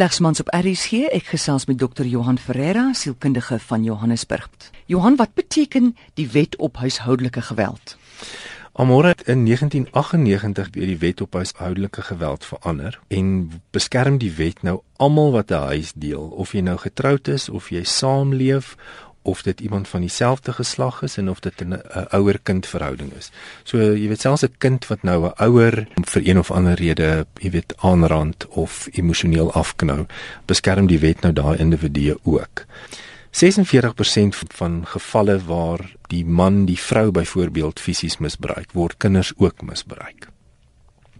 slegs mans op RSG. Ek gesels met Dr. Johan Ferreira, sielkundige van Johannesburg. Johan, wat beteken die wet op huishoudelike geweld? Amore in 1998 het die wet op huishoudelike geweld verander en beskerm die wet nou almal wat 'n huis deel, of jy nou getroud is of jy saamleef of dit iemand van dieselfde geslag is en of dit 'n ouer-kind verhouding is. So jy weet selfs 'n kind wat nou 'n ouer vir een of ander rede, jy weet aanrand of emosioneel afknou, beskerm die wet nou daai individue ook. 46% van gevalle waar die man die vrou byvoorbeeld fisies misbruik, word kinders ook misbruik.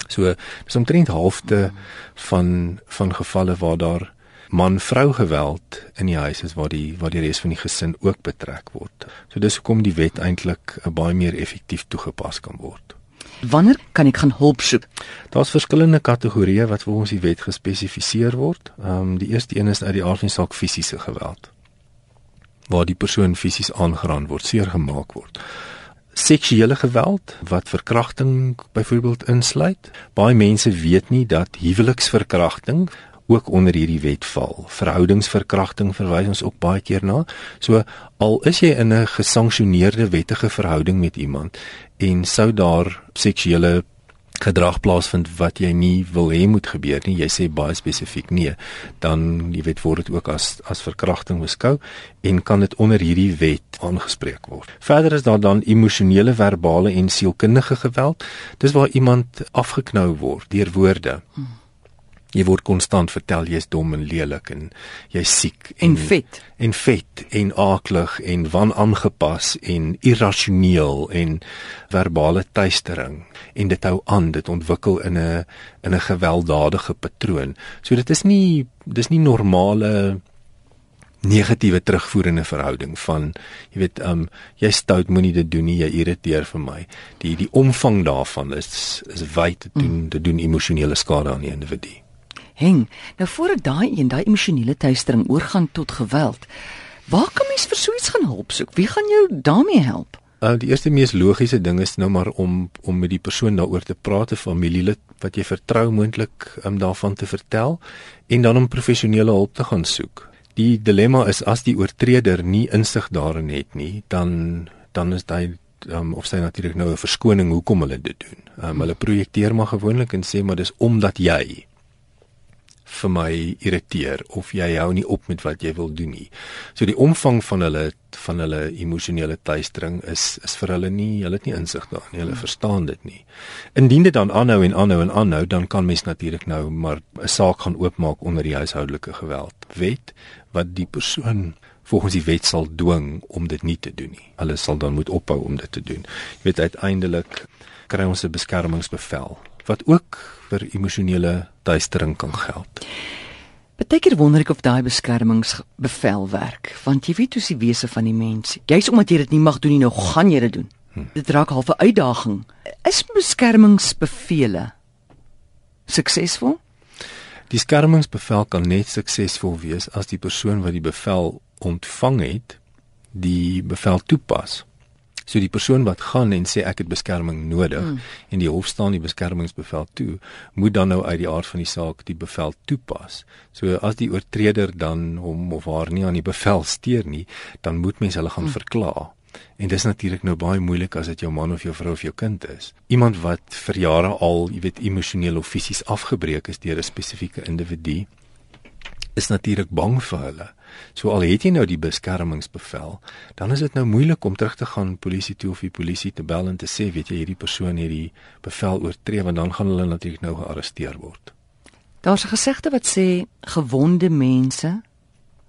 So dis omtrent halfte van van gevalle waar daar man-vrou geweld in die huis is waar die waar die res van die gesin ook betrek word. So dis hoekom die wet eintlik baie meer effektief toegepas kan word. Wanneer kan ek gaan hulp soek? Daar's verskillende kategorieë wat volgens die wet gespesifiseer word. Ehm um, die eerste een is uit die aard van die saak fisiese geweld. Waar die persoon fisies aangeraan word, seer gemaak word. Seksuele geweld wat verkrachting byvoorbeeld insluit. Baie mense weet nie dat huweliksverkrachting ook onder hierdie wet val. Verhoudingsverkrachting verwys ons ook baie keer na. So al is jy in 'n gesanksioneerde wettige verhouding met iemand en sou daar seksuele gedrag plaasvind wat jy nie wil hê moet gebeur nie, jy sê baie spesifiek nee, dan jy weet word dit ook as as verkrachting beskou en kan dit onder hierdie wet aangespreek word. Verder is daar dan emosionele, verbale en sielkundige geweld. Dis waar iemand afgeknou word deur woorde. Hmm jy word konstant vertel jy's dom en lelik en jy's siek en, en vet. En vet en aaklig en wanaangepas en irrasioneel en verbale tuistering en dit hou aan dit ontwikkel in 'n in 'n gewelddadige patroon. So dit is nie dis nie normale negatiewe terugvoerende verhouding van jy weet um jy stout moenie dit doen nie jy irriteer vir my. Die die omvang daarvan is is wyd te doen mm. te doen emosionele skade aan die individu heng. Nou voor ek daai een, daai emosionele teistering oorgaan tot geweld. Waar kan mens vir so iets gaan help soek? Wie gaan jou daarmee help? Uh, die eerste mees logiese ding is nou maar om om met die persoon daaroor te praat, 'n familielid wat jy vertrou moontlik om um, daarvan te vertel en dan om professionele hulp te gaan soek. Die dilemma is as die oortreder nie insig daarin het nie, dan dan is hy um, of sy natuurlik nou 'n verskoning hoekom hulle dit doen. Um, hulle projekteer maar gewoonlik en sê maar dis omdat jy vir my irriteer of jy hou nie op met wat jy wil doen nie. So die omvang van hulle van hulle emosionele tuistering is is vir hulle nie, hulle het nie insig daarin nie, hulle verstaan dit nie. Indien dit dan aanhou en aanhou en aanhou, dan kan mens natuurlik nou maar 'n saak gaan oopmaak onder die huishoudelike geweld wet wat die persoon volgens die wet sal dwing om dit nie te doen nie. Hulle sal dan moet ophou om dit te doen. Jy weet uiteindelik kry ons 'n beskermingsbevel wat ook vir emosionele duistering kan geld. Beteken wonder ek of daai beskermingsbevel werk, want jy weet hoe se wese van die mens. Jy's omdat jy dit nie mag doen nie, nou gaan jy dit doen. Hm. Dit raak half 'n uitdaging. Is beskermingsbevele suksesvol? Die beskermingsbevel kan net suksesvol wees as die persoon wat die bevel ontvang het, die bevel toepas. So die persoon wat gaan en sê ek het beskerming nodig mm. en die hof staan die beskermingsbevel toe, moet dan nou uit die aard van die saak die bevel toepas. So as die oortreder dan hom of haar nie aan die bevel steur nie, dan moet mens hulle gaan mm. verkla. En dis natuurlik nou baie moeilik as dit jou man of jou vrou of jou kind is. Iemand wat vir jare al, jy weet, emosioneel of fisies afgebreek is deur 'n spesifieke individu, is natuurlik bang vir hulle. So al het jy nou die beskermingsbevel, dan is dit nou moeilik om terug te gaan polisie toe of die polisie te bel en te sê, weet jy, hierdie persoon het die bevel oortree want dan gaan hulle natuurlik nou gearresteer word. Daar's 'n gesegde wat sê gewonde mense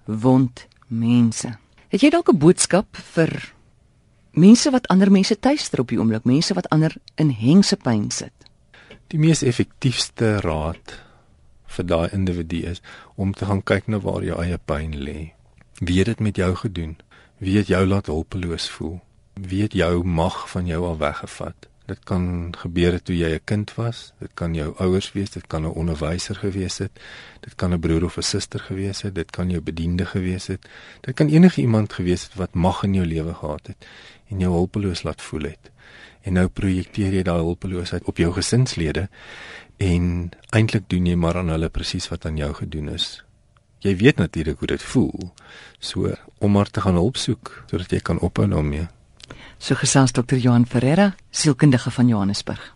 wond mense. Het jy dalk 'n boodskap vir mense wat ander mense tuister op die oomblik, mense wat ander in hengse pyn sit? Die mees effektiefste raad vir daai individu is om te gaan kyk na waar jou eie pyn lê. Wie het dit met jou gedoen? Wie het jou laat hulpeloos voel? Wie het jou mag van jou al weggevat? Dit kan gebeur het toe jy 'n kind was, dit kan jou ouers wees, dit kan 'n onderwyser gewees het, dit kan 'n broer of 'n suster gewees het, dit kan jou bediende gewees het. Dit kan enige iemand gewees het wat mag in jou lewe gehad het en jou hulpeloos laat voel het. en nou projekteer jy daai hulpeloosheid op jou gesinslede en eintlik doen jy maar aan hulle presies wat aan jou gedoen is. Jy weet natuurlik hoe dit voel. So om maar te gaan hulp soek sodat jy kan ophou daarmee. So gesels dokter Johan Ferreira, sielkundige van Johannesburg.